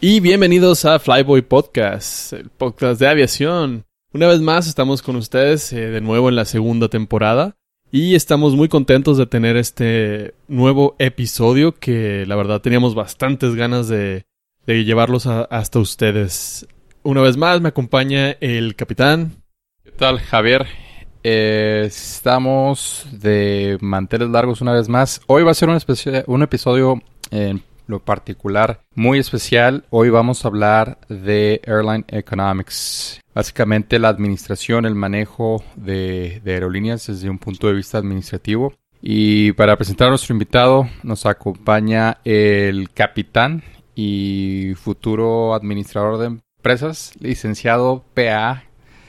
Y bienvenidos a Flyboy Podcast, el podcast de aviación. Una vez más estamos con ustedes eh, de nuevo en la segunda temporada y estamos muy contentos de tener este nuevo episodio que la verdad teníamos bastantes ganas de, de llevarlos hasta ustedes. Una vez más me acompaña el capitán. ¿Qué tal, Javier? Eh, estamos de manteles largos una vez más. Hoy va a ser un, un episodio en lo particular muy especial. Hoy vamos a hablar de Airline Economics. Básicamente la administración, el manejo de, aerolíneas desde un punto de vista administrativo. Y para presentar a nuestro invitado nos acompaña el capitán y futuro administrador de empresas, licenciado PA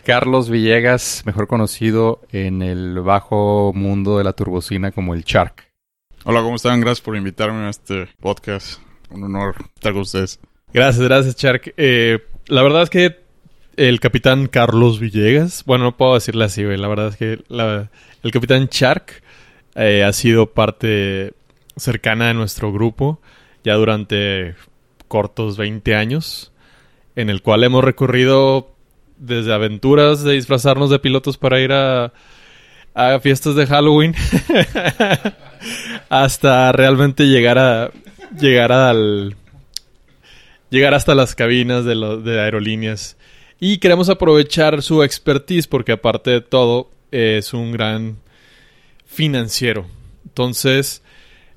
Carlos Villegas, mejor conocido en el bajo mundo de la turbocina como el Shark. Hola, ¿cómo están? Gracias por invitarme a este podcast. Un honor estar con ustedes. Gracias, gracias, Chark. Eh, la verdad es que el capitán Carlos Villegas, bueno, no puedo decirle así, güey. La verdad es que el capitán Chark eh, ha sido parte cercana de nuestro grupo ya durante cortos 20 años, en el cual hemos recorrido desde aventuras de disfrazarnos de pilotos para ir a, a fiestas de Halloween hasta realmente llegar a llegar al llegar hasta las cabinas de, lo- de aerolíneas. Y queremos aprovechar su expertise porque aparte de todo es un gran financiero. Entonces,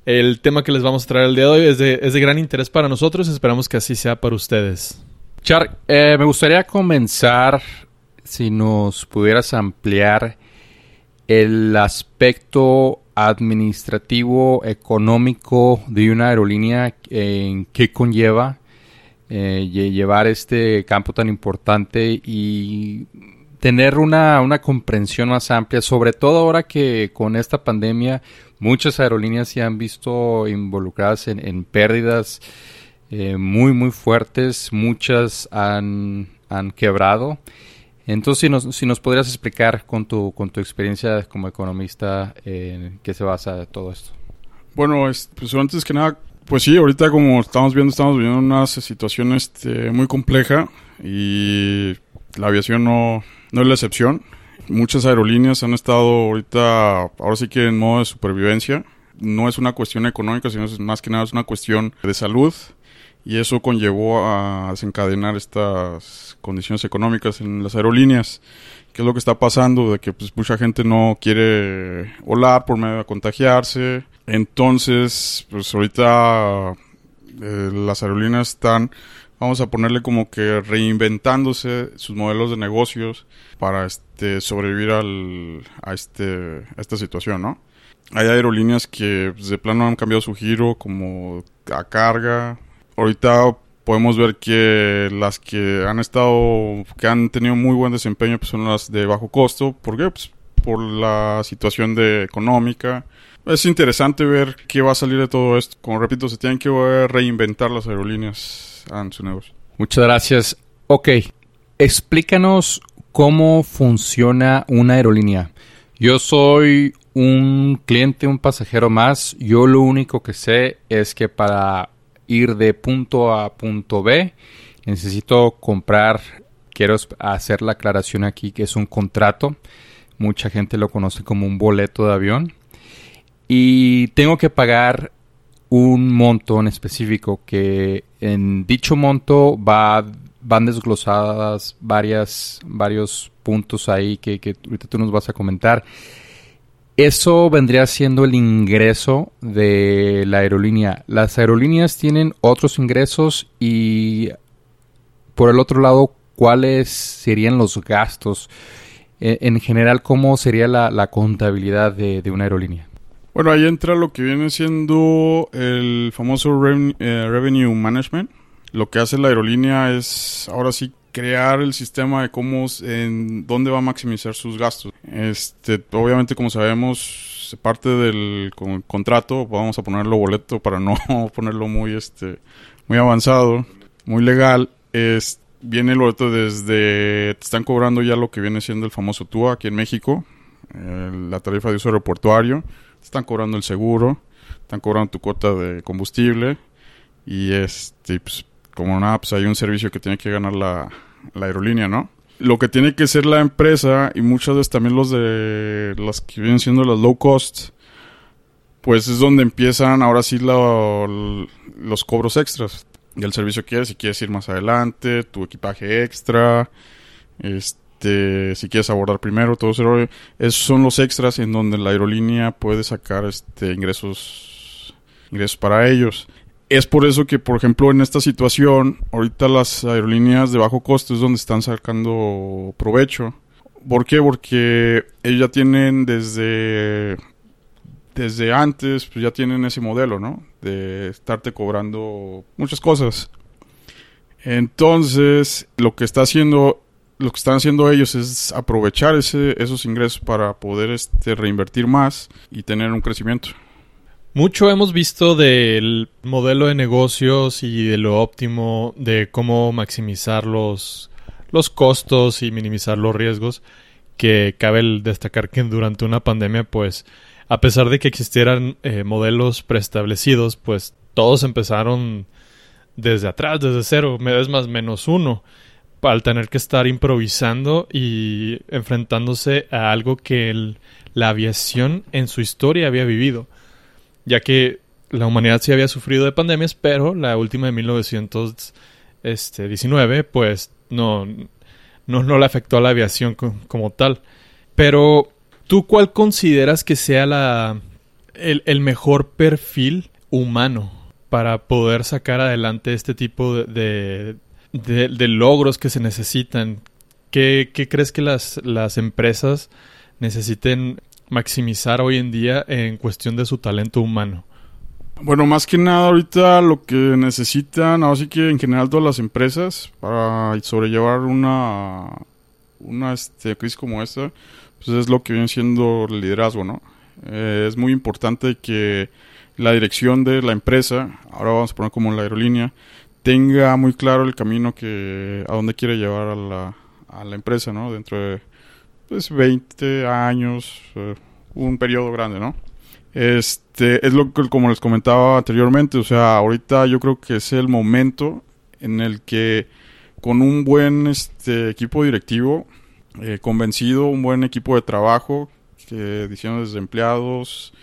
el tema que les vamos a traer el día de hoy es de, es de gran interés para nosotros. Esperamos que así sea para ustedes. Shark, eh, me gustaría comenzar si nos pudieras ampliar el aspecto administrativo, económico de una aerolínea, en qué conlleva eh, lle- llevar este campo tan importante y tener una, una comprensión más amplia, sobre todo ahora que con esta pandemia muchas aerolíneas se han visto involucradas en, en pérdidas eh, muy, muy fuertes, muchas han, han quebrado. Entonces, si nos, si nos podrías explicar con tu, con tu experiencia como economista en qué se basa todo esto. Bueno, es- pues antes que nada, pues sí, ahorita como estamos viendo, estamos viviendo una situación este, muy compleja y la aviación no, no es la excepción. Muchas aerolíneas han estado ahorita, ahora sí que en modo de supervivencia. No es una cuestión económica, sino más que nada es una cuestión de salud. Y eso conllevó a desencadenar estas condiciones económicas en las aerolíneas. ¿Qué es lo que está pasando? De que pues, mucha gente no quiere volar por medio de contagiarse. Entonces, pues ahorita eh, las aerolíneas están, vamos a ponerle como que reinventándose sus modelos de negocios para este sobrevivir al, a, este, a esta situación, ¿no? Hay aerolíneas que pues, de plano han cambiado su giro como a carga. Ahorita podemos ver que las que han estado, que han tenido muy buen desempeño, pues son las de bajo costo. ¿Por qué? Pues por la situación económica. Es interesante ver qué va a salir de todo esto. Como repito, se tienen que reinventar las aerolíneas en su negocio. Muchas gracias. Ok, explícanos cómo funciona una aerolínea. Yo soy un cliente, un pasajero más. Yo lo único que sé es que para ir de punto A a punto B necesito comprar, quiero hacer la aclaración aquí que es un contrato. Mucha gente lo conoce como un boleto de avión. Y tengo que pagar un monto en específico que en dicho monto va van desglosadas varias varios puntos ahí que, que ahorita tú nos vas a comentar. Eso vendría siendo el ingreso de la aerolínea. Las aerolíneas tienen otros ingresos y por el otro lado, ¿cuáles serían los gastos? E- En general, ¿cómo sería la, contabilidad de, una aerolínea? Bueno, ahí entra lo que viene siendo el famoso reven- eh, Revenue Management. Lo que hace la aerolínea es ahora sí crear el sistema de cómo, en dónde va a maximizar sus gastos. Este, obviamente, como sabemos, parte del con- contrato, vamos a ponerlo boleto para no ponerlo muy, este, muy avanzado, muy legal. Es, viene el boleto desde, te están cobrando ya lo que viene siendo el famoso TUA aquí en México, la tarifa de uso aeroportuario, te están cobrando el seguro, están cobrando tu cuota de combustible y este, pues, como nada, pues hay un servicio que tiene que ganar la, la aerolínea, ¿no? Lo que tiene que ser la empresa y muchas veces también los de las que vienen siendo las low cost, pues es donde empiezan ahora sí lo- los cobros extras del servicio que quieres, si quieres ir más adelante, tu equipaje extra, este, si quieres abordar primero, todo eso, esos son los extras en donde la aerolínea puede sacar este ingresos ingresos para ellos. Es por eso que, por ejemplo, en esta situación, ahorita las aerolíneas de bajo costo es donde están sacando provecho. ¿Por qué? Porque ellos ya tienen desde desde antes, pues ya tienen ese modelo, ¿no? De estarte cobrando muchas cosas. Entonces, lo que está haciendo, lo que están haciendo ellos es aprovechar ese, esos ingresos para poder este, reinvertir más y tener un crecimiento. Mucho hemos visto del modelo de negocios y de lo óptimo de cómo maximizar los, los costos y minimizar los riesgos. Que cabe destacar que durante una pandemia, pues, a pesar de que existieran eh, modelos preestablecidos, pues todos empezaron desde atrás, desde cero, es más menos uno, al tener que estar improvisando y enfrentándose a algo que la aviación en su historia había vivido ya que la humanidad sí había sufrido de pandemias, pero la última de 1919, pues no, no, no le afectó a la aviación co- como tal. Pero, ¿tú cuál consideras que sea la, el, el mejor perfil humano para poder sacar adelante este tipo de, de, de- de logros que se necesitan? ¿Qué, qué crees que las, las empresas necesiten maximizar hoy en día en cuestión de su talento humano? Bueno, más que nada ahorita lo que necesitan, ahora sí que en general todas las empresas para sobrellevar una una este, crisis como esta, pues es lo que viene siendo el liderazgo, ¿no? Eh, es muy importante que la dirección de la empresa, ahora vamos a poner como la aerolínea, tenga muy claro el camino que a dónde quiere llevar a la, a la empresa, ¿no? Dentro de pues 20 años, eh, un periodo grande, ¿no? Este, es lo que, como les comentaba anteriormente, o sea, ahorita yo creo que es el momento en el que con un buen este, equipo directivo, eh, convencido, un buen equipo de trabajo, que diciendo desde empleados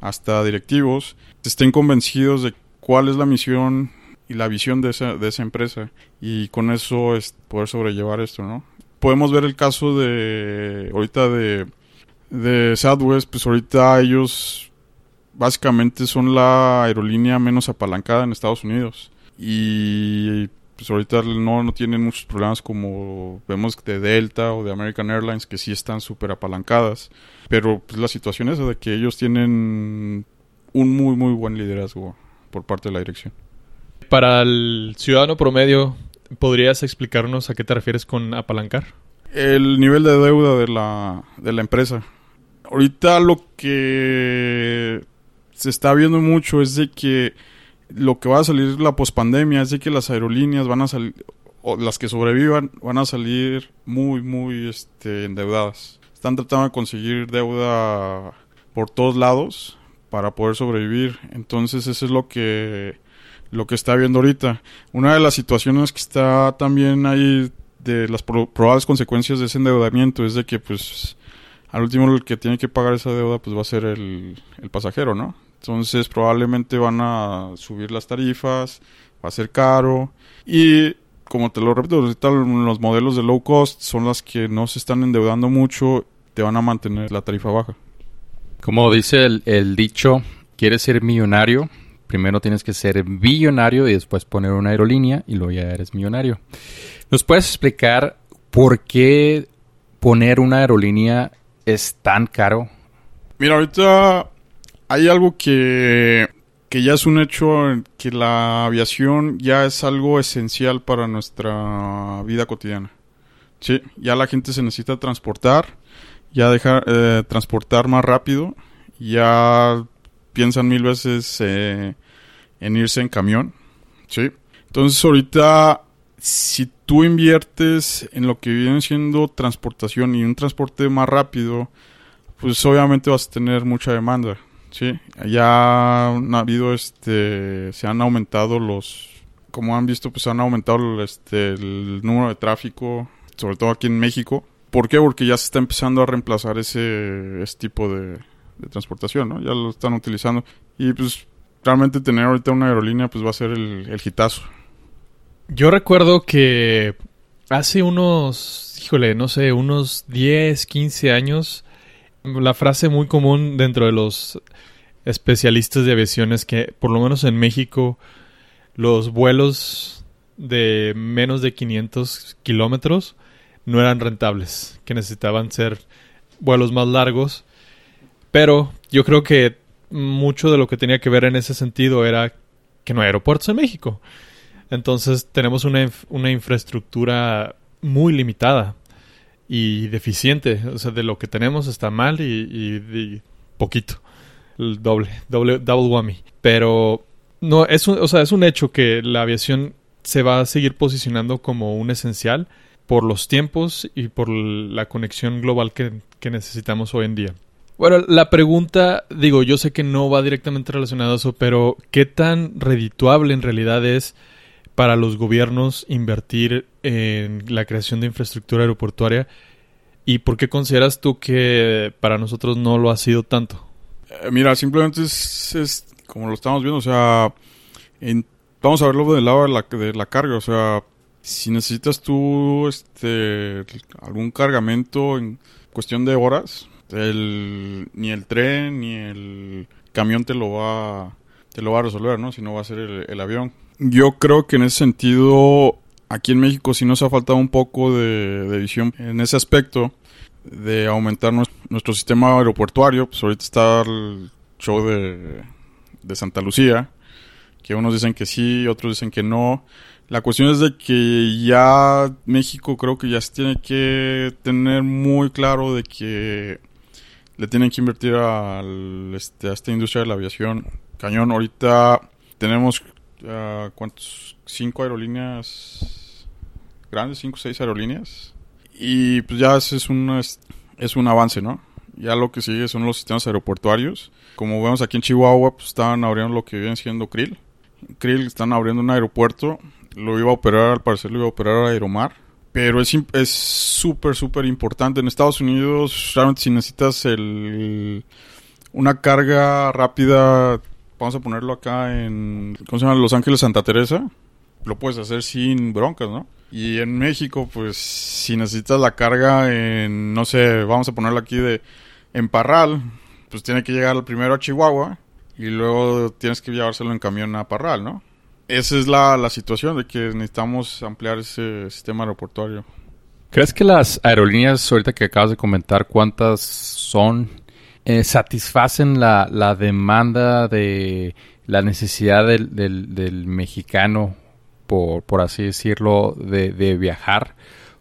hasta directivos, estén convencidos de cuál es la misión y la visión de esa, de esa empresa y con eso es poder sobrellevar esto, ¿no? Podemos ver el caso de ahorita de, de Southwest, pues ahorita ellos básicamente son la aerolínea menos apalancada en Estados Unidos. Y pues ahorita no, no tienen muchos problemas como vemos de Delta o de American Airlines que sí están súper apalancadas. Pero pues la situación es de que ellos tienen un muy muy buen liderazgo por parte de la dirección. Para el ciudadano promedio, ¿podrías explicarnos a qué te refieres con apalancar? El nivel de deuda de la, de la empresa. Ahorita lo que se está viendo mucho es de que lo que va a salir la pospandemia es de que las aerolíneas van a salir, o las que sobrevivan, van a salir muy, muy este, endeudadas. Están tratando de conseguir deuda por todos lados para poder sobrevivir. Entonces eso es lo que, lo que está viendo ahorita. Una de las situaciones que está también ahí de las pro- probables consecuencias de ese endeudamiento es de que pues al último el que tiene que pagar esa deuda pues va a ser el, el pasajero, ¿no? Entonces probablemente van a subir las tarifas, va a ser caro y como te lo repito, ahorita los modelos de low cost son las que no se están endeudando mucho, te van a mantener la tarifa baja. Como dice el, el dicho, quieres ser millonario, primero tienes que ser billonario y después poner una aerolínea y luego ya eres millonario. ¿Nos puedes explicar por qué poner una aerolínea es tan caro? Mira, ahorita hay algo que, que ya es un hecho, que la aviación ya es algo esencial para nuestra vida cotidiana. Sí, ya la gente se necesita transportar, ya dejar eh, transportar más rápido, ya piensan mil veces eh, en irse en camión, sí. Entonces ahorita si tú inviertes en lo que viene siendo transportación y un transporte más rápido, pues obviamente vas a tener mucha demanda, ¿sí? Ya han habido, este, se han aumentado los, como han visto, pues han aumentado este, el número de tráfico, sobre todo aquí en México. ¿Por qué? Porque ya se está empezando a reemplazar ese, ese tipo de, de transportación, ¿no? Ya lo están utilizando. Y pues realmente tener ahorita una aerolínea pues va a ser el, el hitazo. Yo recuerdo que hace unos, híjole, no sé, unos 10, 15 años, la frase muy común dentro de los especialistas de aviación es que, por lo menos en México, los vuelos de menos de 500 kilómetros no eran rentables, que necesitaban ser vuelos más largos. Pero yo creo que mucho de lo que tenía que ver en ese sentido era que no hay aeropuertos en México. Entonces tenemos una, una infraestructura muy limitada y deficiente. O sea, de lo que tenemos está mal y, poquito. El doble, doble, double whammy. Pero no, es un, o sea, es un hecho que la aviación se va a seguir posicionando como un esencial por los tiempos y por la conexión global que, que necesitamos hoy en día. Bueno, la pregunta, digo, yo sé que no va directamente relacionado a eso, pero ¿qué tan redituable en realidad es para los gobiernos invertir en la creación de infraestructura aeroportuaria? ¿Y por qué consideras tú que para nosotros no lo ha sido tanto? Eh, mira, simplemente es, es, como lo estamos viendo, o sea, en, vamos a verlo del lado de la, de la carga, o sea, si necesitas tú este algún cargamento en cuestión de horas, el, ni el tren ni el camión te lo va te lo va a resolver, ¿no? Si no va a ser el, avión. Yo creo que en ese sentido aquí en México sí nos ha faltado un poco de, visión en ese aspecto de aumentar nuestro, nuestro, sistema aeroportuario. Pues ahorita está el show de, de Santa Lucía, que unos dicen que sí, otros dicen que no. La cuestión es de que ya México creo que ya se tiene que tener muy claro de que le tienen que invertir este, a esta industria de la aviación cañón. Ahorita tenemos, uh, ¿cuántos? Cinco aerolíneas grandes, cinco o seis aerolíneas. Y pues ya es, un, es, es, un avance, ¿no? Ya lo que sigue son los sistemas aeroportuarios. Como vemos aquí en Chihuahua, pues están abriendo lo que viene siendo Krill. Krill están abriendo un aeropuerto lo iba a operar, al parecer lo iba a operar Aeromar. Pero es es súper, súper importante. En Estados Unidos, realmente si necesitas el, una carga rápida, vamos a ponerlo acá en, ¿cómo se llama? Los Ángeles Santa Teresa, lo puedes hacer sin broncas, ¿no? Y en México, pues, si necesitas la carga en, no sé, vamos a ponerlo aquí de, en Parral, pues tiene que llegar primero a Chihuahua y luego tienes que llevárselo en camión a Parral, ¿no? Esa es la, la, situación de que necesitamos ampliar ese sistema aeroportuario. ¿Crees que las aerolíneas, ahorita que acabas de comentar, cuántas son, eh, satisfacen la, la, demanda de la necesidad del, del, mexicano, por, por, así decirlo, de, de, viajar?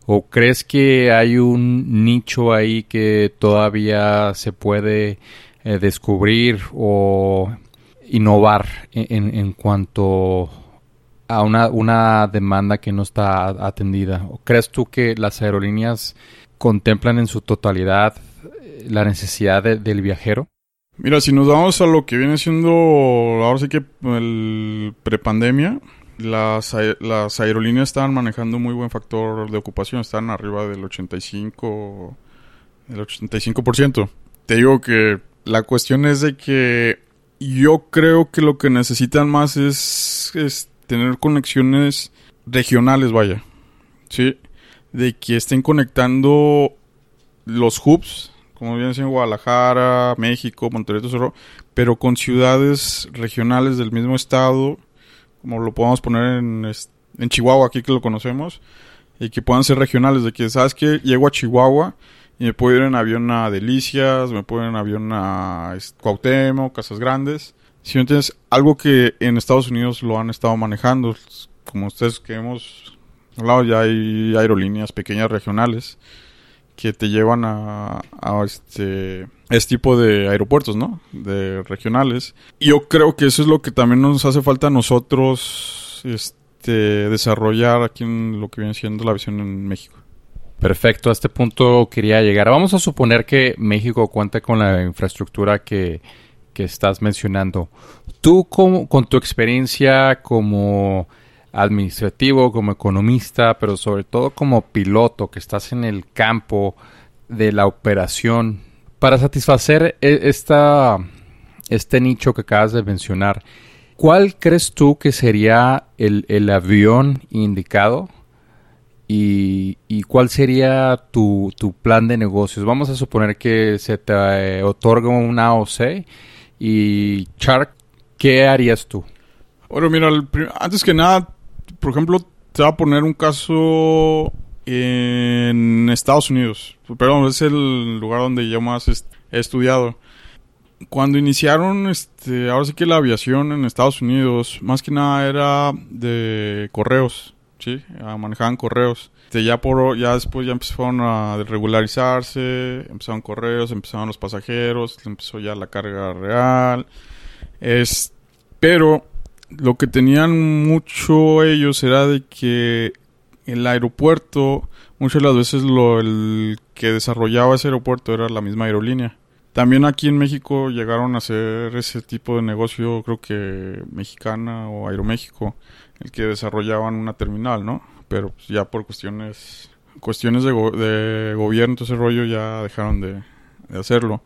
¿O crees que hay un nicho ahí que todavía se puede eh, descubrir o innovar en, en, cuanto a una, una demanda que no está atendida? ¿Crees tú que las aerolíneas contemplan en su totalidad eh, la necesidad de, del viajero? Mira, si nos vamos a lo que viene siendo, ahora sí que el prepandemia, las, las aerolíneas estaban manejando un muy buen factor de ocupación, están arriba del 85, del 85%. Te digo que la cuestión es de que yo creo que lo que necesitan más es, es tener conexiones regionales, vaya. Sí. De que estén conectando los hubs, como bien en Guadalajara, México, Monterrey, todo pero con ciudades regionales del mismo estado, como lo podemos poner en, en Chihuahua, aquí que lo conocemos, y que puedan ser regionales, de que, ¿sabes que Llego a Chihuahua y me puedo ir en avión a Delicias, me puedo ir en avión a Cuauhtémoc, Casas Grandes. Si me entiendes, algo que en Estados Unidos lo han estado manejando, como ustedes que hemos hablado, ya hay aerolíneas pequeñas regionales que te llevan a, a este, este tipo de aeropuertos, ¿no? De regionales. Y yo creo que eso es lo que también nos hace falta a nosotros este, desarrollar aquí en lo que viene siendo la visión en México. Perfecto, a este punto quería llegar. Vamos a suponer que México cuenta con la infraestructura que, que estás mencionando. Tú, como, con tu experiencia como administrativo, como economista, pero sobre todo como piloto que estás en el campo de la operación para satisfacer e, esta, este nicho que acabas de mencionar. ¿Cuál crees tú que sería el, el avión indicado y, y, cuál sería tu, tu, plan de negocios? Vamos a suponer que se te eh, otorga un AOC y Shark, ¿qué harías tú? Bueno, mira, antes que nada, por ejemplo, te voy a poner un caso en Estados Unidos. Perdón, es el lugar donde yo más he estudiado. Cuando iniciaron, este, ahora sí que la aviación en Estados Unidos, más que nada era de correos, ¿sí? Manejaban correos. Este, ya, por, ya después ya empezaron a regularizarse, empezaron correos, empezaron los pasajeros, empezó ya la carga real. Es, pero lo que tenían mucho ellos era de que el aeropuerto, muchas de las veces lo, el que desarrollaba ese aeropuerto era la misma aerolínea. También aquí en México llegaron a hacer ese tipo de negocio, creo que mexicana o Aeroméxico, el que desarrollaban una terminal, ¿no? Pero pues, ya por cuestiones cuestiones de, de gobierno, todo ese rollo ya dejaron de, de hacerlo.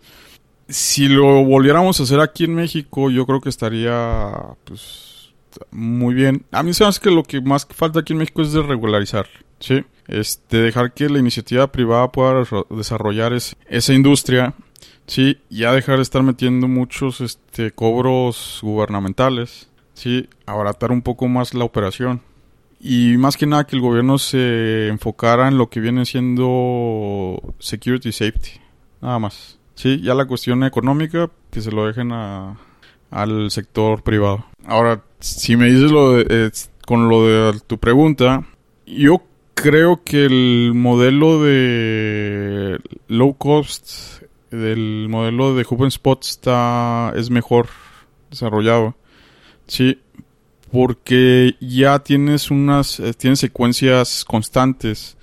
Si lo volviéramos a hacer aquí en México, yo creo que estaría pues muy bien. A mí se me hace que lo que más falta aquí en México es de regularizar, ¿sí? Este, dejar que la iniciativa privada pueda desarrollar esa industria, ¿sí? Ya dejar de estar metiendo muchos este, cobros gubernamentales, ¿sí? Abaratar un poco más la operación. Y más que nada que el gobierno se enfocara en lo que viene siendo security safety. Nada más. Sí, ya la cuestión económica, que se lo dejen a, al sector privado. Ahora, si me dices lo de, con lo de tu pregunta, yo creo que el modelo de low cost, del modelo de Hub Spot está, es mejor desarrollado. Sí, porque ya tienes unas, eh, tienes secuencias constantes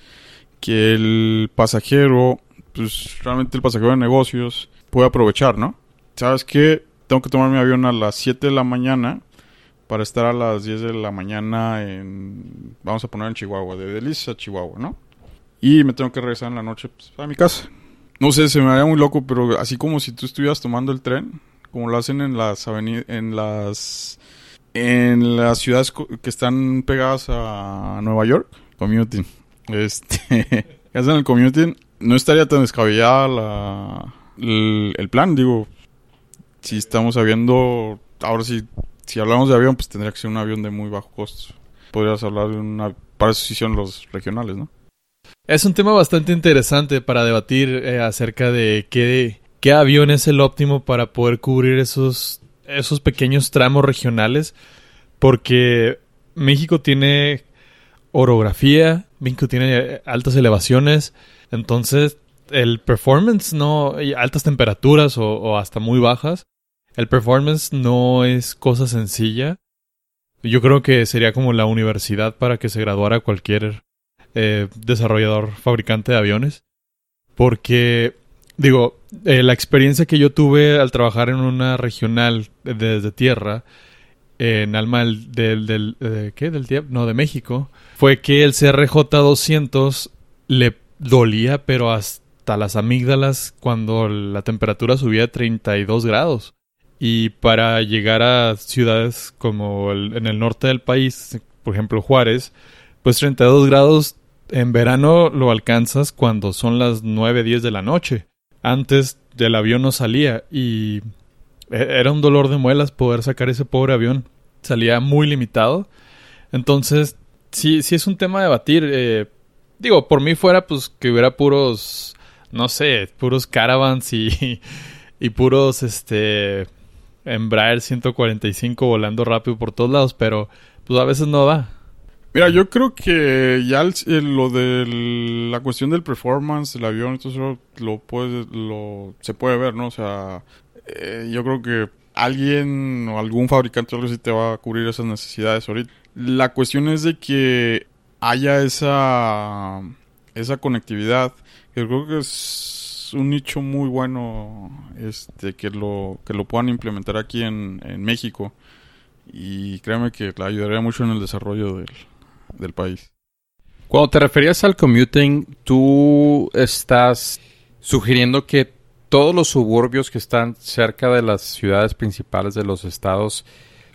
que el pasajero, pues realmente el pasajero de negocios puede aprovechar, ¿no? ¿Sabes qué? Tengo que tomar mi avión a las 7 de la mañana para estar a las 10 de la mañana en, vamos a poner en Chihuahua, de Delicia a Chihuahua, ¿no? Y me tengo que regresar en la noche pues, a mi casa. No sé, se me haría muy loco, pero así como si tú estuvieras tomando el tren, como lo hacen en las en las, en las ciudades que están pegadas a Nueva York, commuting. Este, hacen el commuting, no estaría tan descabellada la, el, plan, digo, si estamos sabiendo, ahora sí si hablamos de avión, pues tendría que ser un avión de muy bajo costo. Podrías hablar de una... Para eso sí son los regionales, ¿no? Es un tema bastante interesante para debatir eh, acerca de qué, qué avión es el óptimo para poder cubrir esos, esos pequeños tramos regionales. Porque México tiene orografía, México tiene eh, altas elevaciones, entonces el performance no, altas temperaturas o hasta muy bajas, el performance no es cosa sencilla. Yo creo que sería como la universidad para que se graduara cualquier eh, desarrollador fabricante de aviones. Porque, digo, eh, la experiencia que yo tuve al trabajar en una regional desde tierra, en Alma del, del, eh, ¿qué? Del no, de México, fue que el CRJ 200 le dolía, pero hasta las amígdalas cuando la temperatura subía a 32 grados. Y para llegar a ciudades como en el norte del país, por ejemplo Juárez, pues 32 grados en verano lo alcanzas cuando son las 9, 10 de la noche. Antes del avión no salía y e, era un dolor de muelas poder sacar ese pobre avión. Salía muy limitado. Entonces, sí, sí es un tema a debatir. Eh, digo, por mí fuera pues que hubiera puros, no sé, puros caravans y, y puros, este, Embraer 145 volando rápido por todos lados, pero pues a veces no da. Mira, yo creo que ya lo de la cuestión del performance del avión, eso lo puede, lo, se puede ver, ¿no? O sea, eh, yo creo que alguien o algún fabricante o algo así te va a cubrir esas necesidades ahorita. La cuestión es de que haya esa, esa conectividad. Yo creo que es un nicho muy bueno este que lo que lo puedan implementar aquí en, en México y créeme que la ayudaría mucho en el desarrollo del, del país. Cuando te referías al commuting, tú estás sugiriendo que todos los suburbios que están cerca de las ciudades principales de los estados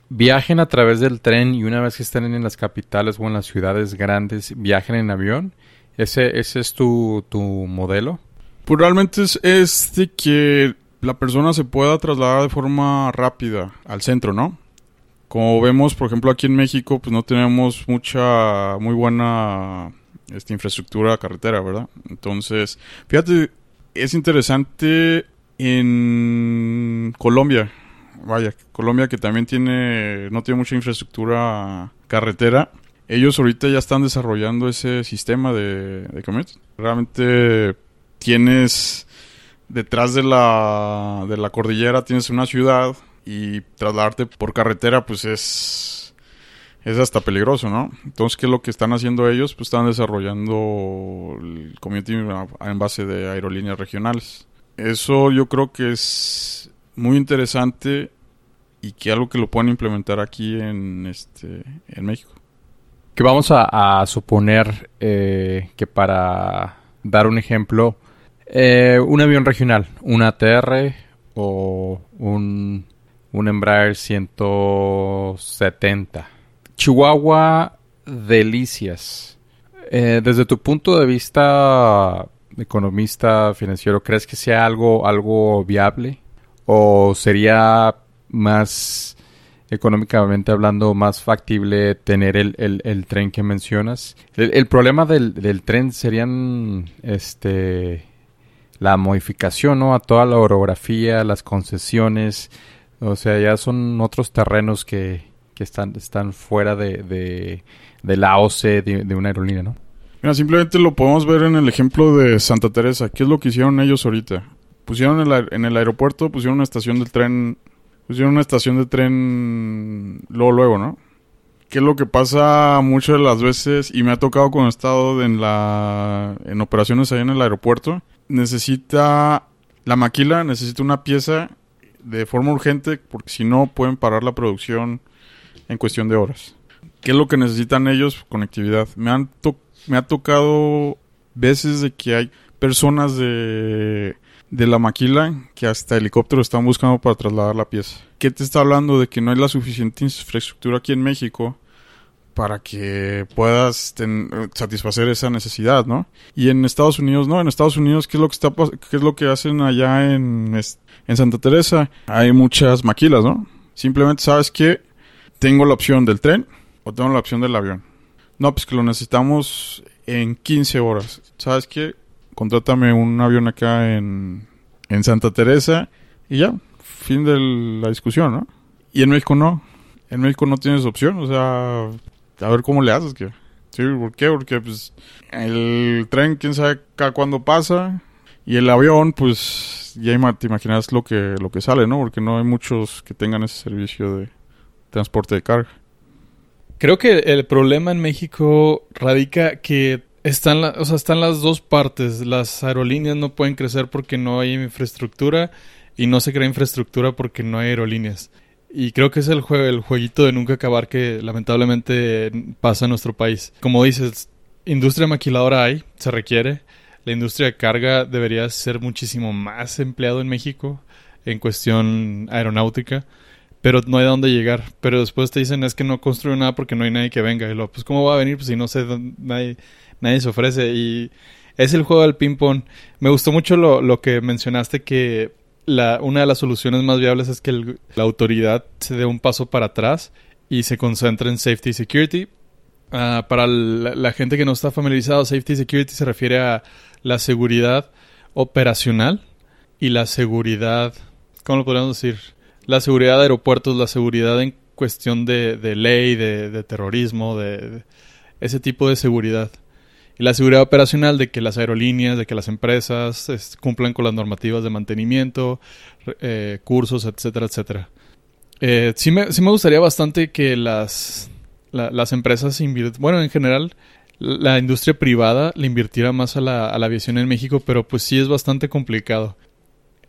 viajen a través del tren y una vez que estén en las capitales o en las ciudades grandes viajen en avión. ¿Ese, ese es tu, tu modelo? Pues realmente es, es de que la persona se pueda trasladar de forma rápida al centro, ¿no? Como vemos, por ejemplo, aquí en México, pues no tenemos mucha, muy buena esta infraestructura carretera, ¿verdad? Entonces, fíjate, es interesante en Colombia. Vaya, Colombia que también tiene, no tiene mucha infraestructura carretera. Ellos ahorita ya están desarrollando ese sistema de, de Realmente tienes detrás de la, de la cordillera, tienes una ciudad y trasladarte por carretera pues es es hasta peligroso, ¿no? Entonces, ¿qué es lo que están haciendo ellos? Pues están desarrollando el community en base de aerolíneas regionales. Eso yo creo que es muy interesante y que algo que lo pueden implementar aquí en este en México. Que vamos a, suponer eh, que para dar un ejemplo, eh, un avión regional, un ATR o un un Embraer 170. Chihuahua Delicias. Eh, desde tu punto de vista economista financiero, ¿crees que sea algo, algo viable? ¿O sería más económicamente hablando más factible tener el, tren que mencionas? El, problema del, del, tren serían este la modificación ¿no? a toda la orografía, las concesiones, o sea, ya son otros terrenos que, que están, están fuera de, de, la OC de, una aerolínea, ¿no? Mira, simplemente lo podemos ver en el ejemplo de Santa Teresa. ¿Qué es lo que hicieron ellos ahorita? Pusieron el, en el aeropuerto, pusieron una estación del tren, pusieron una estación de tren luego, luego, ¿no? ¿Qué es lo que pasa muchas de las veces? Y me ha tocado cuando he estado en, la, en operaciones ahí en el aeropuerto. Necesita la maquila, necesita una pieza de forma urgente porque si no pueden parar la producción en cuestión de horas. ¿Qué es lo que necesitan ellos? Conectividad. Me, han me ha tocado veces de que hay personas de, de la maquila que hasta helicóptero están buscando para trasladar la pieza. ¿Qué te está hablando de que no hay la suficiente infraestructura aquí en México para que puedas satisfacer esa necesidad, ¿no? Y en Estados Unidos, ¿no? En Estados Unidos, ¿qué es lo que está qué es lo que hacen allá en, en Santa Teresa? Hay muchas maquilas, ¿no? Simplemente sabes que tengo la opción del tren o tengo la opción del avión. No, pues que lo necesitamos en 15 horas. ¿Sabes qué? Contrátame un avión acá en, en Santa Teresa y ya, fin de la discusión, ¿no? Y en México no. En México no tienes opción, o sea, a ver cómo le haces. Que... Sí, ¿por qué? Porque pues el tren, quién sabe cada cuándo pasa. Y el avión, pues ya te imaginas lo que, lo que sale, ¿no? Porque no hay muchos que tengan ese servicio de transporte de carga. Creo que el problema en México radica que están, o sea, están las dos partes. Las aerolíneas no pueden crecer porque no hay infraestructura y no se crea infraestructura porque no hay aerolíneas. Y creo que es el, juego, el jueguito de nunca acabar que lamentablemente pasa en nuestro país. Como dices, industria maquiladora hay, se requiere. La industria de carga debería ser muchísimo más empleado en México en cuestión aeronáutica, pero no hay a dónde llegar. Pero después te dicen es que no construyen nada porque no hay nadie que venga. Y lo, pues ¿cómo va a venir? Pues si no sé, nadie, nadie se ofrece. Y es el juego del ping-pong. Me gustó mucho lo, lo que mencionaste que una de las soluciones más viables es que la autoridad se dé un paso para atrás y se concentre en safety y security. Ah, para la, gente que no está familiarizado, safety y security se refiere a la seguridad operacional y la seguridad, ¿cómo lo podríamos decir? La seguridad de aeropuertos, la seguridad en cuestión de, ley, de, terrorismo, de ese tipo de seguridad y la seguridad operacional de que las aerolíneas, de que las empresas cumplan con las normativas de mantenimiento, eh, cursos, etcétera, etcétera. Eh, sí, me, sí me gustaría bastante que las, las empresas inviertan, bueno, en general, la industria privada le invirtiera más a la, a la aviación en México, pero pues sí es bastante complicado.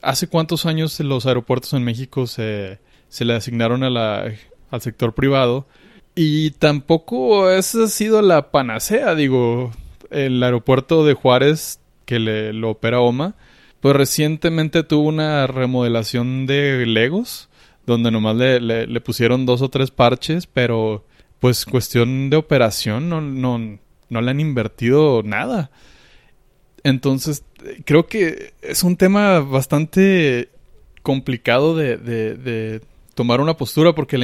¿Hace cuántos años los aeropuertos en México se, se le asignaron al sector privado. Y tampoco esa ha sido la panacea, digo, el aeropuerto de Juárez que le, lo opera OMA, pues recientemente tuvo una remodelación de Legos, donde nomás le, le, pusieron dos o tres parches, pero pues cuestión de operación no, no, no le han invertido nada. Entonces, creo que es un tema bastante complicado de, de, tomar una postura porque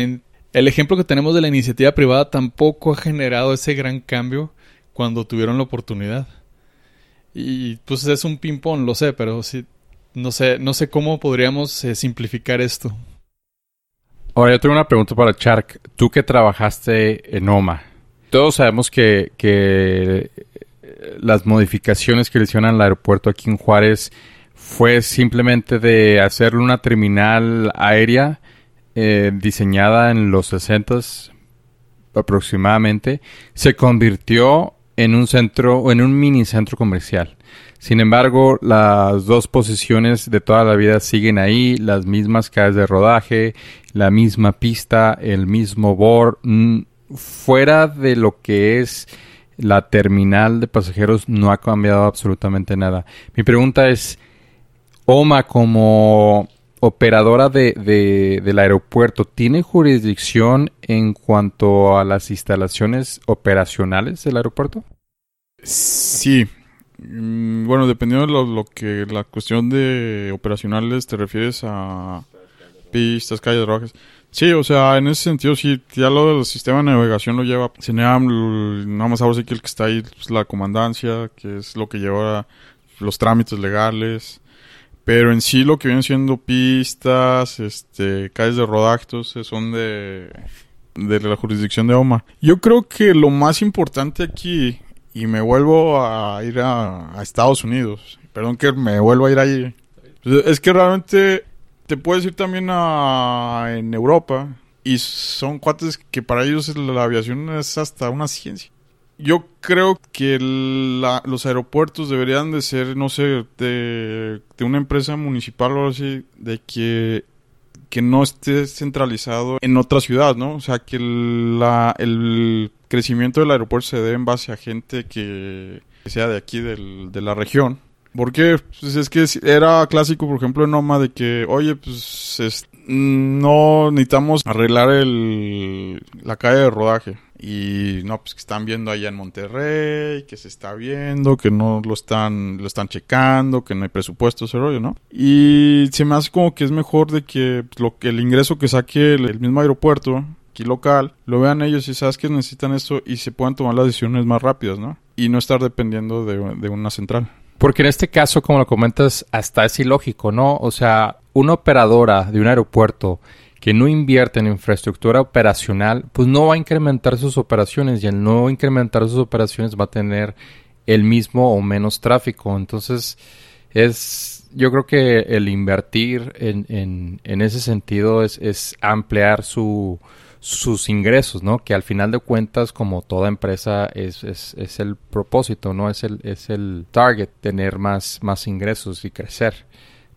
el ejemplo que tenemos de la iniciativa privada tampoco ha generado ese gran cambio cuando tuvieron la oportunidad. Y pues es un ping-pong, lo sé, pero sí, no sé, no sé cómo podríamos eh, simplificar esto. Ahora yo tengo una pregunta para Chark. Tú que trabajaste en OMA, todos sabemos que, que las modificaciones que le hicieron al aeropuerto aquí en Juárez fue simplemente de hacerle una terminal aérea eh, diseñada en los 60 aproximadamente, se convirtió en un centro o en un mini centro comercial. Sin embargo, las dos posiciones de toda la vida siguen ahí, las mismas calles de rodaje, la misma pista, el mismo board, fuera de lo que es la terminal de pasajeros no ha cambiado absolutamente nada. Mi pregunta es, OMA como operadora de, del aeropuerto, ¿tiene jurisdicción en cuanto a las instalaciones operacionales del aeropuerto? Sí. Mm, bueno, dependiendo de lo, que la cuestión de operacionales te refieres a pistas, calles rojas. Sí, o sea, en ese sentido, sí, ya lo del sistema de navegación lo lleva CENEAM, nada más ahora sí que el que está ahí es pues, la comandancia, que es lo que lleva los trámites legales. Pero en sí lo que vienen siendo pistas, este, calles de rodactos, eh, son de, de la jurisdicción de OMA. Yo creo que lo más importante aquí, y me vuelvo a ir a, a Estados Unidos, perdón que me vuelvo a ir ahí, es que realmente te puedes ir también a en Europa y son cuates que para ellos la aviación es hasta una ciencia. Yo creo que los aeropuertos deberían de ser, no sé, de, una empresa municipal o así, de que, que no esté centralizado en otra ciudad, ¿no? O sea, que la, el crecimiento del aeropuerto se dé en base a gente que, sea de aquí, de la región porque pues es que era clásico, por ejemplo, en Noma de que, oye, pues no necesitamos arreglar el, la calle de rodaje. Y no, pues que están viendo allá en Monterrey, que se está viendo, que no lo están, lo están checando, que no hay presupuesto, ese rollo, ¿no? Y se me hace como que es mejor de que pues, lo que el ingreso que saque el, mismo aeropuerto, aquí local, lo vean ellos y sabes que necesitan esto y se puedan tomar las decisiones más rápidas, ¿no? Y no estar dependiendo de una central. Porque en este caso, como lo comentas, hasta es ilógico, ¿no? O sea, una operadora de un aeropuerto que no invierte en infraestructura operacional, pues no va a incrementar sus operaciones y al no incrementar sus operaciones va a tener el mismo o menos tráfico. Entonces, es, yo creo que el invertir en, en, en ese sentido es, es ampliar su, sus ingresos, ¿no? Que al final de cuentas, como toda empresa, es, es, es, el propósito, ¿no? Es el, es el target, tener más, más ingresos y crecer.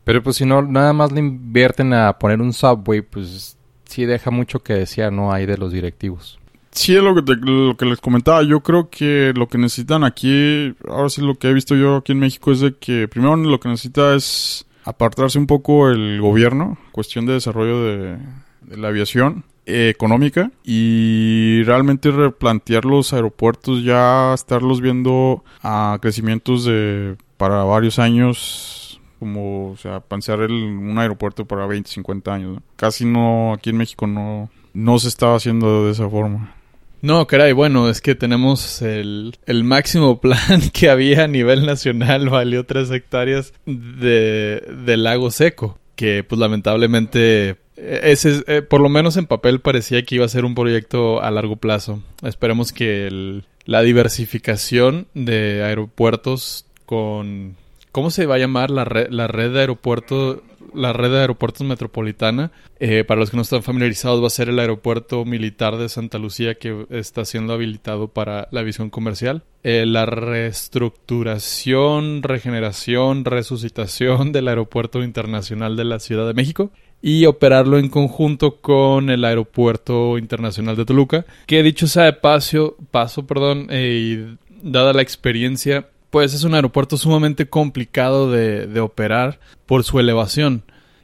Pero pues si no, nada más le invierten a poner un subway, pues sí deja mucho que decir, ¿no? Hay de los directivos. Sí, es lo que, lo que les comentaba. Yo creo que lo que necesitan aquí, ahora sí lo que he visto yo aquí en México es de que primero lo que necesita es apartarse un poco el gobierno, cuestión de desarrollo de, de la aviación económica y realmente replantear los aeropuertos ya estarlos viendo a crecimientos de para varios años como o sea pensar el, un aeropuerto para 20 50 años casi no aquí en México no no se estaba haciendo de esa forma no, caray, bueno, es que tenemos el, el, máximo plan que había a nivel nacional, valió tres hectáreas de, de lago seco, que pues lamentablemente ese, eh, por lo menos en papel parecía que iba a ser un proyecto a largo plazo. Esperemos que la diversificación de aeropuertos con... ¿Cómo se va a llamar la red, la red de aeropuertos? La red de aeropuertos metropolitana. Eh, para los que no están familiarizados, va a ser el aeropuerto militar de Santa Lucía que está siendo habilitado para la visión comercial. Eh, la reestructuración, regeneración, resucitación del aeropuerto internacional de la Ciudad de México y operarlo en conjunto con el Aeropuerto Internacional de Toluca, que dicho sea de paso, paso perdón, eh, dada la experiencia, pues es un aeropuerto sumamente complicado de, de operar por su elevación.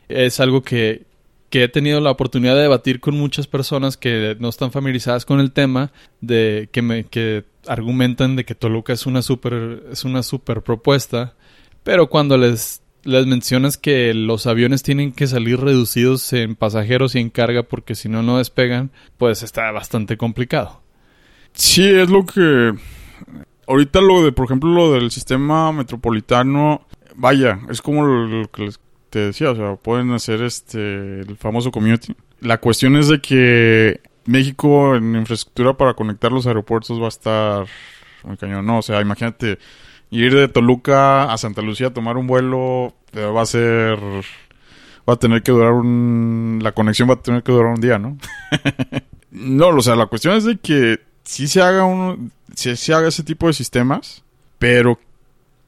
Es algo que, que he tenido la oportunidad de debatir con muchas personas que no están familiarizadas con el tema, de que me que argumentan de que Toluca es una super es una super propuesta, pero cuando les les mencionas que los aviones tienen que salir reducidos en pasajeros y en carga porque si no no despegan, pues está bastante complicado. Sí, es lo que ahorita lo de, por ejemplo, lo del sistema metropolitano, vaya, es como lo, que te decía, o sea, pueden hacer este el famoso community. La cuestión es de que México en infraestructura para conectar los aeropuertos va a estar muy cañón, no, o sea, imagínate ir de Toluca a Santa Lucía a tomar un vuelo va a ser va a tener que durar un la conexión va a tener que durar un día, ¿no? no, o sea, la cuestión es de que si se haga uno si se haga ese tipo de sistemas, pero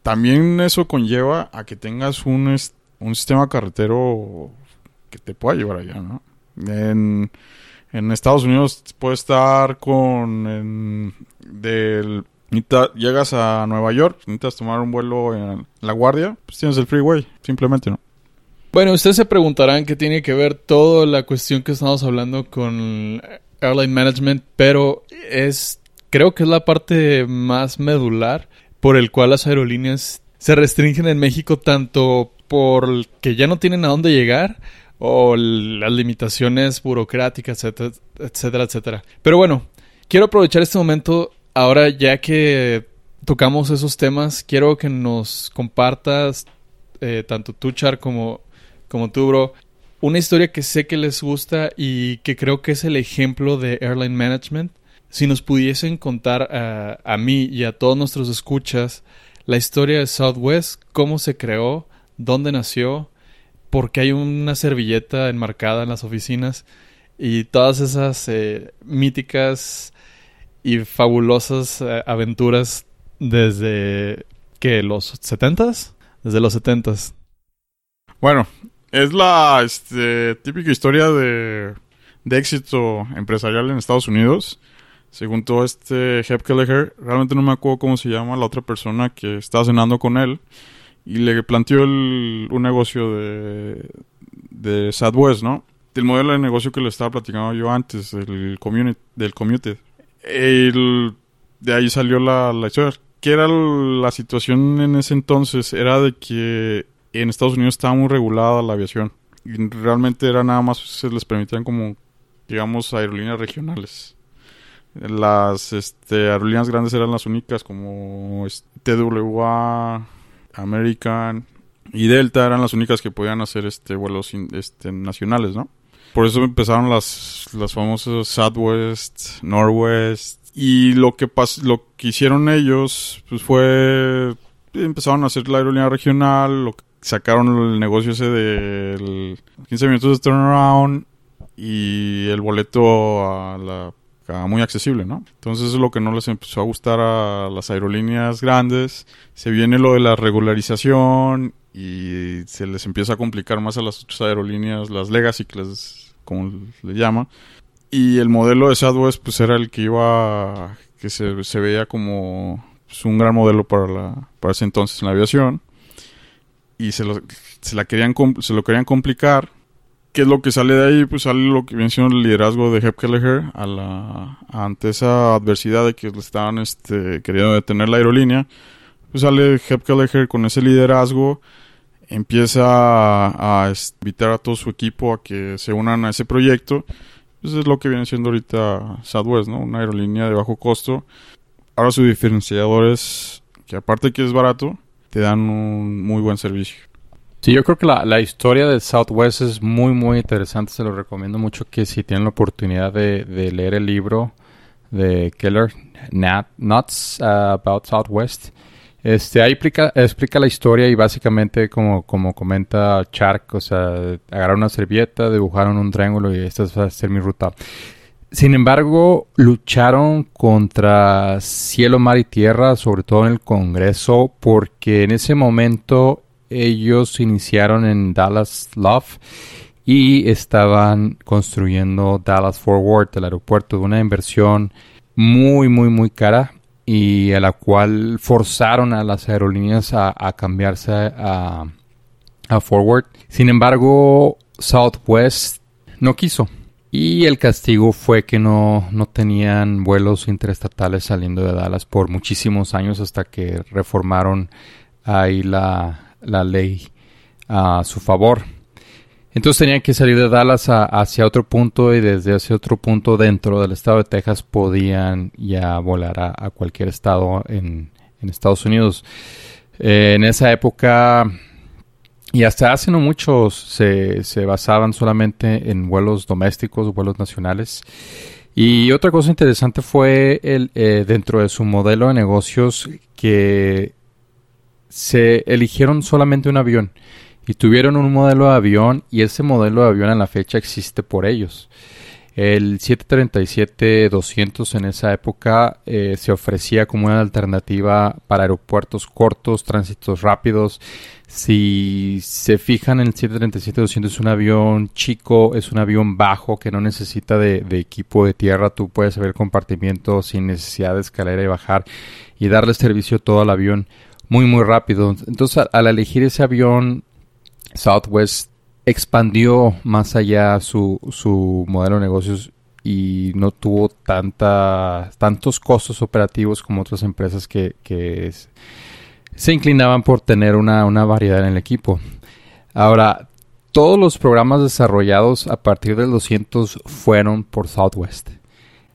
también eso conlleva a que tengas un un sistema carretero que te pueda llevar allá, ¿no? En, en Estados Unidos puede estar con en, del llegas a Nueva York, necesitas tomar un vuelo en La Guardia, pues tienes el freeway, simplemente, ¿no? Bueno, ustedes se preguntarán qué tiene que ver toda la cuestión que estamos hablando con Airline Management, pero es creo que es la parte más medular por el cual las aerolíneas se restringen en México tanto por que ya no tienen a dónde llegar o las limitaciones burocráticas, etcétera, etcétera. Pero bueno, quiero aprovechar este momento ahora ya que tocamos esos temas, quiero que nos compartas, eh, tanto tú, Char, como, como tú, bro, una historia que sé que les gusta y que creo que es el ejemplo de Airline Management. Si nos pudiesen contar a, mí y a todos nuestros escuchas la historia de Southwest, cómo se creó, dónde nació, por qué hay una servilleta enmarcada en las oficinas y todas esas eh, míticas y fabulosas eh, aventuras desde que los 70s, desde los 70s. Bueno, es la este, típica historia de éxito empresarial en Estados Unidos. Según todo este Hep Kelleher, realmente no me acuerdo cómo se llama la otra persona que estaba cenando con él y le planteó un negocio de, de Southwest, ¿no? El modelo de negocio que le estaba platicando yo antes, el community, del community. de ahí salió la, la historia. ¿Qué era la situación en ese entonces? Era de que en Estados Unidos estaba muy regulada la aviación. Y realmente era nada más, se les permitían como, digamos, aerolíneas regionales. Las este, aerolíneas grandes eran las únicas, como TWA, American y Delta eran las únicas que podían hacer este vuelos este, nacionales, ¿no? Por eso empezaron las, las famosas Southwest, Northwest. Y lo que lo que hicieron ellos, pues fue. Empezaron a hacer la aerolínea regional, lo, sacaron el negocio ese del 15 minutos de turnaround y el boleto a la muy accesible, ¿no? Entonces es lo que no les empezó a gustar a las aerolíneas grandes. Se viene lo de la regularización y se les empieza a complicar más a las otras aerolíneas, las legacy, que les, como le llama. Y el modelo de Southwest pues era el que iba, que se, se veía como pues, un gran modelo para, la, para ese entonces en la aviación. Y se lo, se la querían, se lo querían complicar ¿Qué es lo que sale de ahí? Pues sale lo que siendo el liderazgo de Hep Kelleher a la, ante esa adversidad de que le estaban este, queriendo detener la aerolínea. Pues sale Hep Kelleher con ese liderazgo, empieza a, invitar a todo su equipo a que se unan a ese proyecto. Pues es lo que viene siendo ahorita Southwest, ¿no? Una aerolínea de bajo costo. Ahora su diferenciador es que aparte que es barato, te dan un muy buen servicio. Sí, yo creo que la, la, historia de Southwest es muy, muy interesante. Se lo recomiendo mucho que si tienen la oportunidad de, de leer el libro de Keller, Nat, Nuts uh, About Southwest. Este, ahí explica, explica la historia y básicamente como, como comenta Chark, o sea, agarraron una servilleta, dibujaron un triángulo y esta va a ser mi ruta. Sin embargo, lucharon contra cielo, mar y tierra, sobre todo en el Congreso, porque en ese momento ellos iniciaron en Dallas Love y estaban construyendo Dallas Fort Worth, el aeropuerto, de una inversión muy, muy, muy cara y a la cual forzaron a las aerolíneas a, cambiarse a, a Forward. Sin embargo, Southwest no quiso. Y el castigo fue que no, no tenían vuelos interestatales saliendo de Dallas por muchísimos años hasta que reformaron ahí la, la ley a su favor. Entonces tenían que salir de Dallas hacia otro punto y desde ese otro punto dentro del estado de Texas podían ya volar a, cualquier estado en, Estados Unidos. Eh, en esa época y hasta hace no mucho se, basaban solamente en vuelos domésticos, vuelos nacionales. Y otra cosa interesante fue el, eh, dentro de su modelo de negocios que se eligieron solamente un avión y tuvieron un modelo de avión y ese modelo de avión en la fecha existe por ellos. El 737-200 en esa época eh, se ofrecía como una alternativa para aeropuertos cortos, tránsitos rápidos. Si se fijan, el 737-200 es un avión chico, es un avión bajo que no necesita de, de equipo de tierra. Tú puedes ver el compartimiento sin necesidad de escalera y bajar y darle servicio todo al avión muy muy rápido. Entonces al elegir ese avión Southwest expandió más allá su, su modelo de negocios y no tuvo tanta, tantos costos operativos como otras empresas que, que se inclinaban por tener una, una, variedad en el equipo. Ahora, todos los programas desarrollados a partir del 200 fueron por Southwest.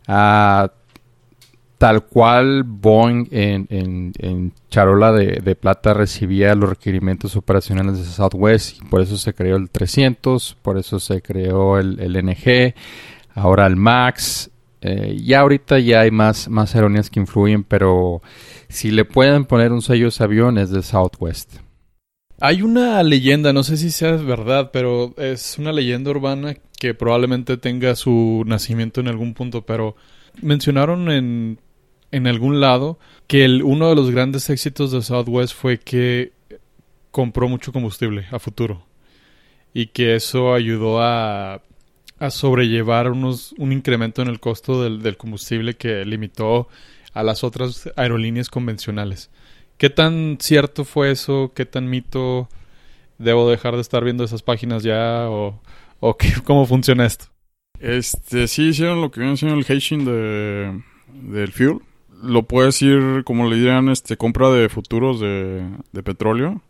Ah, tal cual Boeing en, charola de, plata recibía los requerimientos operacionales de Southwest y por eso se creó el 300, por eso se creó el, NG, ahora el MAX. Eh, ya ahorita ya hay más, más aerolíneas que influyen, pero si le pueden poner un sello a avión es de Southwest. Hay una leyenda, no sé si sea verdad, pero es una leyenda urbana que probablemente tenga su nacimiento en algún punto, pero mencionaron en en algún lado que el, uno de los grandes éxitos de Southwest fue que compró mucho combustible a futuro y que eso ayudó a, a sobrellevar unos, un incremento en el costo del, del, combustible que limitó a las otras aerolíneas convencionales. ¿Qué tan cierto fue eso? ¿Qué tan mito? ¿Debo dejar de estar viendo esas páginas ya? ¿O, o qué, cómo funciona esto? Este, sí hicieron lo que viene siendo el hedging de, del fuel lo puedes ir, como le dirían, este, compra de futuros de, petróleo.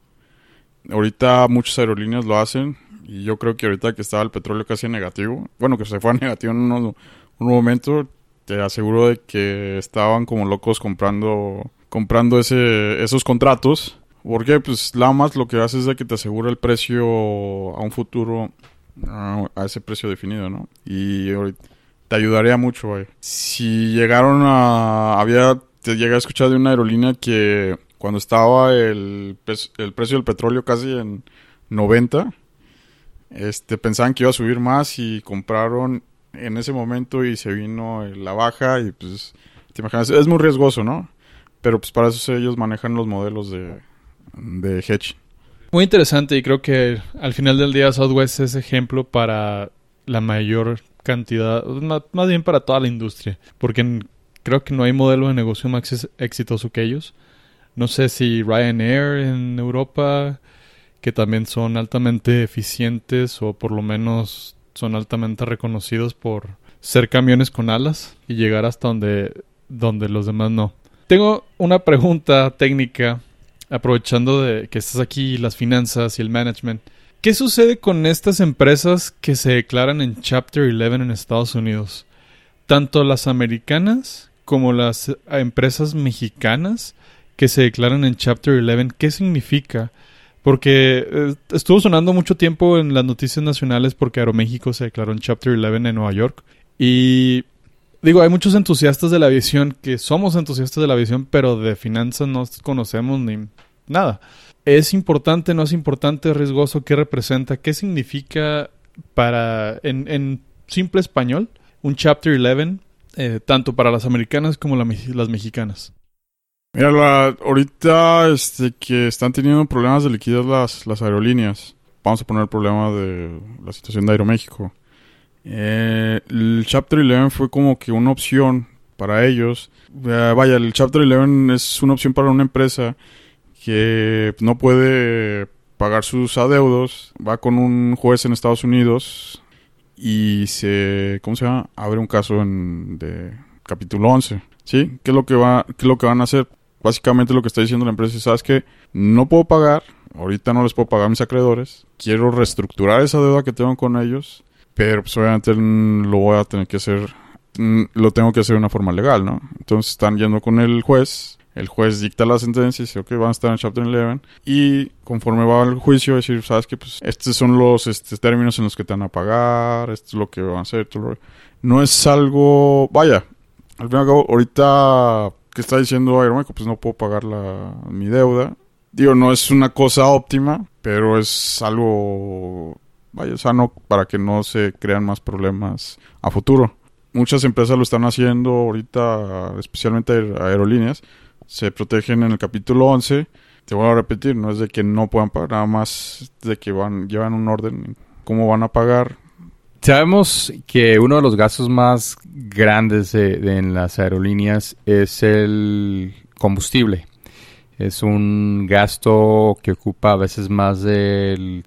Ahorita muchas aerolíneas lo hacen y yo creo que ahorita que estaba el petróleo casi negativo, bueno, que se fue a negativo en un momento, te aseguro de que estaban como locos comprando comprando ese, esos contratos. Porque pues nada más lo que hace es de que te asegura el precio a un futuro a ese precio definido, ¿no? Y ahorita te ayudaría mucho, güey. Si llegaron a... Había... Te llegué a escuchar de una aerolínea que cuando estaba el, el precio del petróleo casi en 90, este, pensaban que iba a subir más y compraron en ese momento y se vino la baja y pues, te imaginas, es muy riesgoso, ¿no? Pero pues para eso ellos manejan los modelos de, de hedge. Muy interesante y creo que al final del día Southwest es ejemplo para la mayor cantidad, más, bien para toda la industria, porque creo que no hay modelo de negocio más exitoso que ellos. No sé si Ryanair en Europa, que también son altamente eficientes o por lo menos son altamente reconocidos por ser camiones con alas y llegar hasta donde, donde los demás no. Tengo una pregunta técnica, aprovechando de que estás aquí, las finanzas y el management. ¿Qué sucede con estas empresas que se declaran en Chapter 11 en Estados Unidos? Tanto las americanas como las empresas mexicanas que se declaran en Chapter 11, ¿qué significa? Porque eh, estuvo sonando mucho tiempo en las noticias nacionales porque Aeroméxico se declaró en Chapter 11 en Nueva York. Y digo, hay muchos entusiastas de la aviación que somos entusiastas de la aviación, pero de finanzas no conocemos ni nada. ¿Es importante, no es importante, riesgoso? ¿Qué representa? ¿Qué significa para, en, simple español, un Chapter 11, eh, tanto para las americanas como las mexicanas? Mira, ahorita este, que están teniendo problemas de liquidez las, las aerolíneas. vamos a poner el problema de la situación de Aeroméxico. Eh, el Chapter 11 fue como que una opción para ellos. Eh, vaya, el Chapter 11 es una opción para una empresa que no puede pagar sus adeudos, va con un juez en Estados Unidos y se, ¿cómo se llama? Abre un caso en, de capítulo 11, ¿sí? ¿Qué es lo que va, qué es lo que van a hacer? Básicamente lo que está diciendo la empresa es, ¿sabes qué? No puedo pagar, ahorita no les puedo pagar a mis acreedores, quiero reestructurar esa deuda que tengo con ellos, pero pues obviamente lo voy a tener que hacer, mm, lo tengo que hacer de una forma legal, ¿no? Entonces están yendo con el juez, el juez dicta la sentencia y dice, ok, van a estar en Chapter 11. Y conforme va al juicio, decir, sabes que pues estos son los este, términos en los que te van a pagar, esto es lo que van a hacer. No es algo, vaya, al fin y al cabo, ahorita que está diciendo Aeromeco, pues no puedo pagar la, mi deuda. Digo, no es una cosa óptima, pero es algo, vaya, sano para que no se crean más problemas a futuro. Muchas empresas lo están haciendo ahorita, especialmente aerolíneas, se protegen en el capítulo 11. Te voy a repetir, no es de que no puedan pagar, nada más de que van llevan un orden cómo van a pagar. Sabemos que uno de los gastos más grandes en las aerolíneas es el combustible. Es un gasto que ocupa a veces más del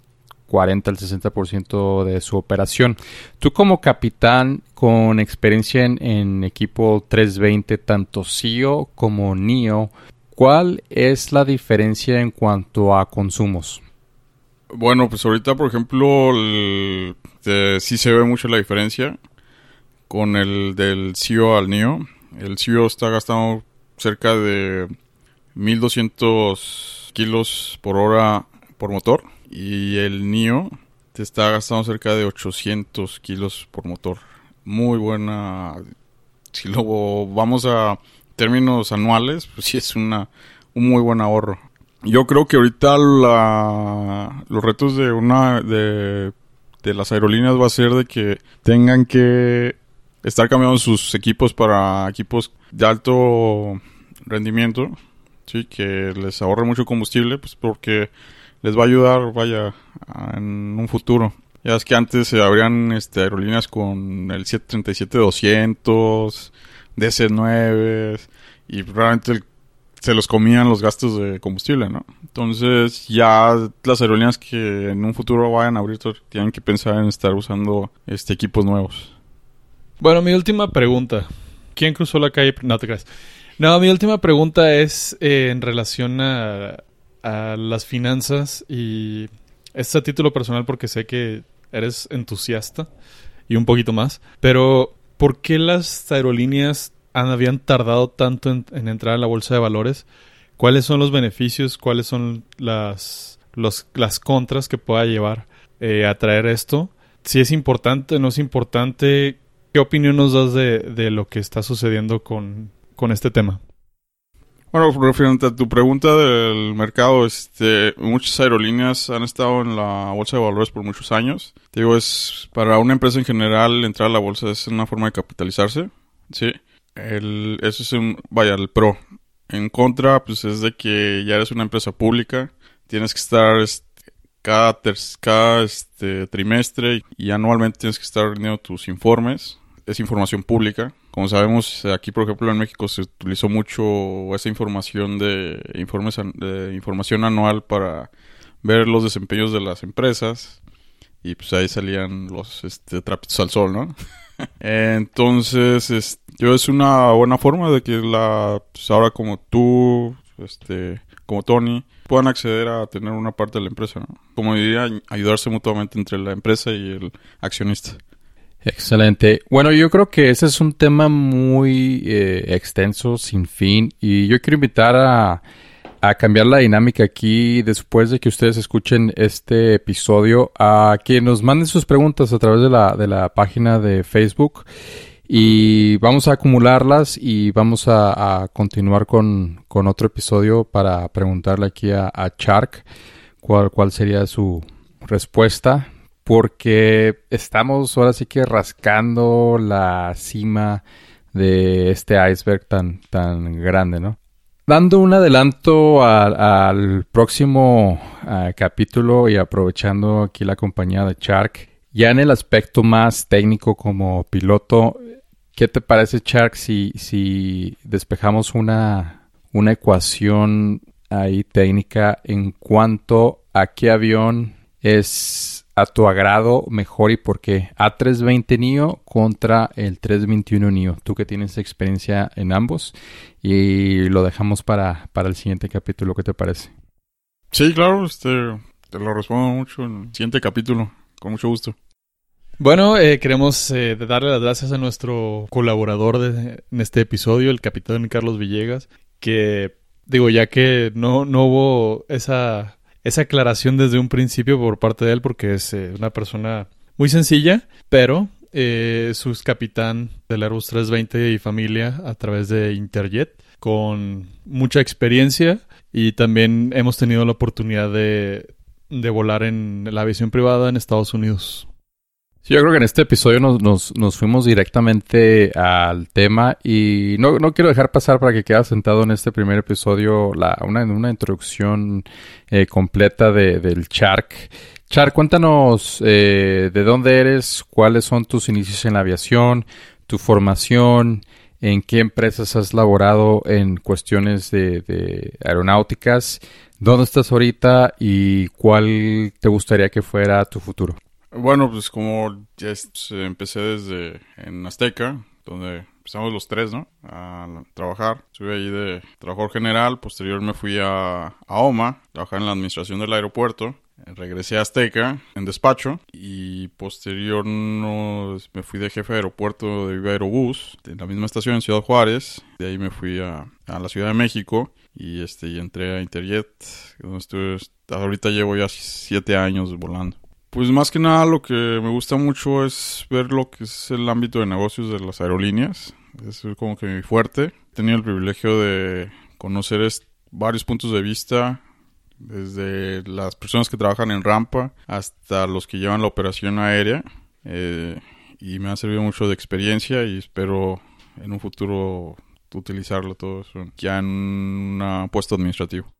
40 al 60% de su operación. Tú como capitán con experiencia en, equipo 320, tanto CEO como NIO, ¿cuál es la diferencia en cuanto a consumos? Bueno, pues ahorita, por ejemplo, sí se ve mucho la diferencia con el del CEO al NIO. El CEO está gastando cerca de 1200 kilos por hora por motor y el NIO te está gastando cerca de 800 kilos por motor. Muy buena. Si luego vamos a términos anuales, pues sí es una, un muy buen ahorro. Yo creo que ahorita la, los retos de una de, de las aerolíneas va a ser de que tengan que estar cambiando sus equipos para equipos de alto rendimiento, sí, que les ahorre mucho combustible, pues porque les va a ayudar, vaya, en un futuro. Ya es que antes se abrían este, aerolíneas con el 737-200, DC-9 y realmente se los comían los gastos de combustible, ¿no? Entonces ya las aerolíneas que en un futuro vayan a abrir tienen que pensar en estar usando este equipos nuevos. Bueno, mi última pregunta. ¿Quién cruzó la calle? No te creas. No, mi última pregunta es eh, en relación a, a las finanzas y este a título personal porque sé que eres entusiasta y un poquito más, pero ¿por qué las aerolíneas habían tardado tanto en, entrar a la bolsa de valores? ¿Cuáles son los beneficios? ¿Cuáles son las, las contras que pueda llevar eh, a traer esto? Si es importante, no es importante, ¿qué opinión nos das de, de lo que está sucediendo con, con este tema? Bueno, referente a tu pregunta del mercado, este, muchas aerolíneas han estado en la bolsa de valores por muchos años. Te digo, es para una empresa en general entrar a la bolsa es una forma de capitalizarse, sí. El, eso es un, vaya, el pro. En contra, pues es de que ya eres una empresa pública, tienes que estar este, cada, cada este, trimestre y anualmente tienes que estar rindiendo tus informes. Es información pública, como sabemos, aquí, por ejemplo, en México se utilizó mucho esa información de informes de información anual para ver los desempeños de las empresas y pues ahí salían los este, trapitos al sol, ¿no? Entonces, es, yo es una buena forma de que la pues ahora como tú, este, como Tony, puedan acceder a tener una parte de la empresa, ¿no? Como diría, ayudarse mutuamente entre la empresa y el accionista. Excelente. Bueno, yo creo que ese es un tema muy eh, extenso, sin fin, y yo quiero invitar a, a, cambiar la dinámica aquí después de que ustedes escuchen este episodio, a que nos manden sus preguntas a través de la, de la página de Facebook y vamos a acumularlas y vamos a, continuar con, con, otro episodio para preguntarle aquí a, a Chark cuál, cuál sería su respuesta porque estamos ahora sí que rascando la cima de este iceberg tan, tan grande, ¿no? Dando un adelanto al próximo capítulo y aprovechando aquí la compañía de Shark, ya en el aspecto más técnico como piloto, ¿qué te parece Shark si, si despejamos una, una ecuación ahí técnica en cuanto a qué avión es a tu agrado mejor y por qué? A320 NIO contra el 321 NIO. Tú que tienes experiencia en ambos y lo dejamos para, para el siguiente capítulo. ¿Qué te parece? Sí, claro, este, te lo respondo mucho en el siguiente capítulo. Con mucho gusto. Bueno, eh, queremos eh, darle las gracias a nuestro colaborador de, en este episodio, el capitán Carlos Villegas, que digo, ya que no, no hubo esa esa aclaración desde un principio por parte de él porque es eh, una persona muy sencilla, pero eh, su capitán del Airbus 320 y familia a través de Interjet con mucha experiencia y también hemos tenido la oportunidad de, de volar en la aviación privada en Estados Unidos. Sí, yo creo que en este episodio nos, nos, fuimos directamente al tema y no, no, quiero dejar pasar para que quede sentado en este primer episodio la, una, una introducción eh, completa de, del Chark. Chark, cuéntanos eh, de dónde eres, cuáles son tus inicios en la aviación, tu formación, en qué empresas has laborado en cuestiones de, de aeronáuticas, dónde estás ahorita y cuál te gustaría que fuera tu futuro. Bueno, pues como ya empecé desde en Azteca, donde empezamos los tres, ¿no? A trabajar. Estuve ahí de trabajador general, posterior me fui a, a OMA, trabajar en la administración del aeropuerto. Regresé a Azteca en despacho y posterior no, me fui de jefe de aeropuerto de Viva Aerobús, en la misma estación en Ciudad Juárez. De ahí me fui a, a la Ciudad de México y este y entré a Interjet, donde estuve, ahorita llevo ya siete años volando. Pues más que nada lo que me gusta mucho es ver lo que es el ámbito de negocios de las aerolíneas. Es como que mi fuerte. He tenido el privilegio de conocer varios puntos de vista, desde las personas que trabajan en rampa hasta los que llevan la operación aérea. Eh, y me ha servido mucho de experiencia y espero en un futuro utilizarlo todo eso ya en un puesto administrativo.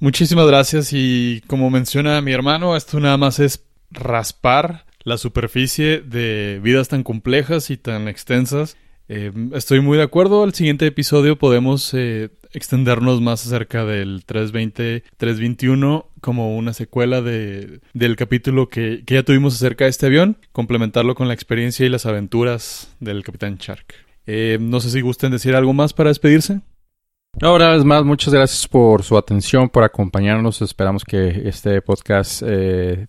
Muchísimas gracias y como menciona mi hermano, esto nada más es raspar la superficie de vidas tan complejas y tan extensas. Eh, estoy muy de acuerdo. Al siguiente episodio podemos eh, extendernos más acerca del 320-321 como una secuela de, del capítulo que, ya tuvimos acerca de este avión, complementarlo con la experiencia y las aventuras del Capitán Shark. Eh, no sé si gusten decir algo más para despedirse. No, una vez más, muchas gracias por su atención, por acompañarnos. Esperamos que este podcast eh,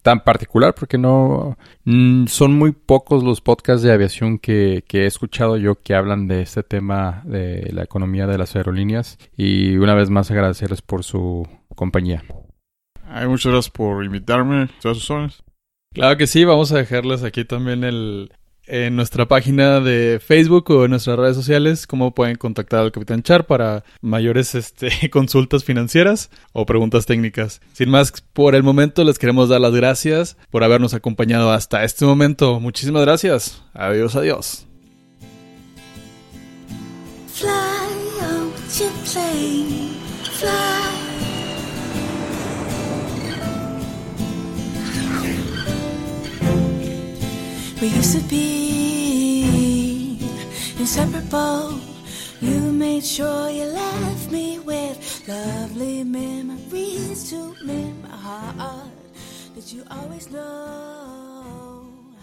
tan particular, porque no mm, son muy pocos los podcasts de aviación que, he escuchado yo que hablan de este tema de la economía de las aerolíneas. Y una vez más agradecerles por su compañía. Ay, muchas gracias por invitarme. Todas sus Claro que sí, vamos a dejarles aquí también el, en nuestra página de Facebook o en nuestras redes sociales cómo pueden contactar al Capitán Char para mayores este, consultas financieras o preguntas técnicas. Sin más, por el momento les queremos dar las gracias por habernos acompañado hasta este momento. Muchísimas gracias. Adiós, adiós. We used to be inseparable. You made sure you left me with lovely memories to mend my heart. Did you always know?